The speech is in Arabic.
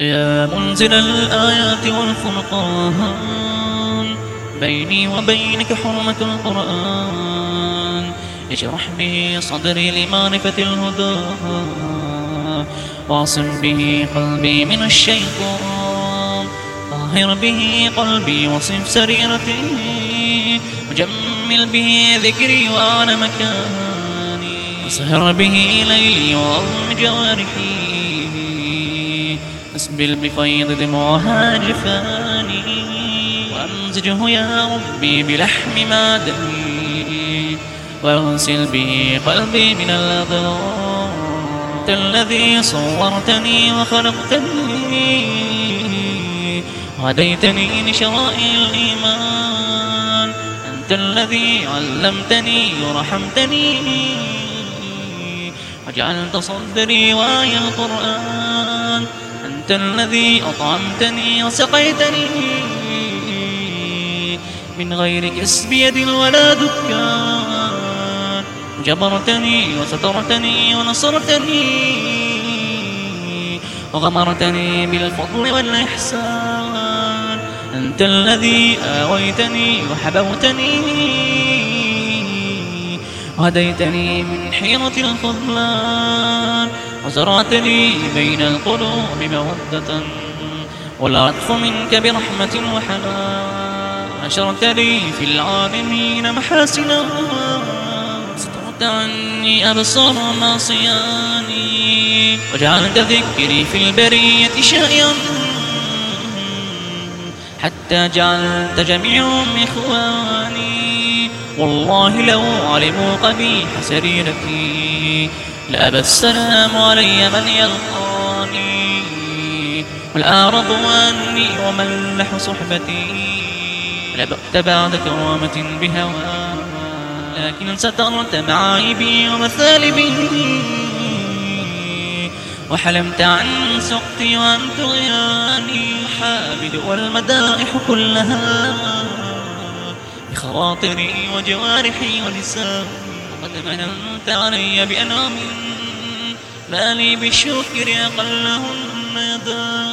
يا منزل الآيات والفرقان بيني وبينك حرمة القرآن. اشرح به صدري لمعرفة الهدى واعصم به قلبي من الشيطان. طهر به قلبي وصف سريرتي. وجمل به ذكري وأعلى مكاني. وسهر به ليلي وأظلم جوارحي أسبل بفيض دموعها جفاني وأمزجه يا ربي بلحم معدني واغسل به قلبي من الأضرار أنت الذي صورتني وخلقتني وهديتني لشرائع الإيمان أنت الذي علمتني ورحمتني وجعلت صدري وآي القرآن أنت الذي أطعمتني وسقيتني من غير كسب يد ولا دكان. جبرتني وسترتني ونصرتني وغمرتني بالفضل والإحسان. أنت الذي آويتني وحبوتني وهديتني من حيرة الخذلان. وزرعت لي بين القلوب مودة والعطف منك برحمة وحنان نشرت لي في العالمين محاسنا. سترت عني أبصار معصياني. وجعلت ذكري في البرية شائعا حتى جعلت جميعهم إخواني. والله لو علموا قبيح سريرتي. لأبى السلام علي من يلقاني والأعرض عني وملح صحبتي لبأت بعد كرامة بهوى لكن سترت معايبي ومثالبي وحلمت عن سقطي وعن طغياني الحامد والمدائح كلها بخواطري وجوارحي ولساني قد مننت علي بأنعم ما لي بالشكر أقلهن يدان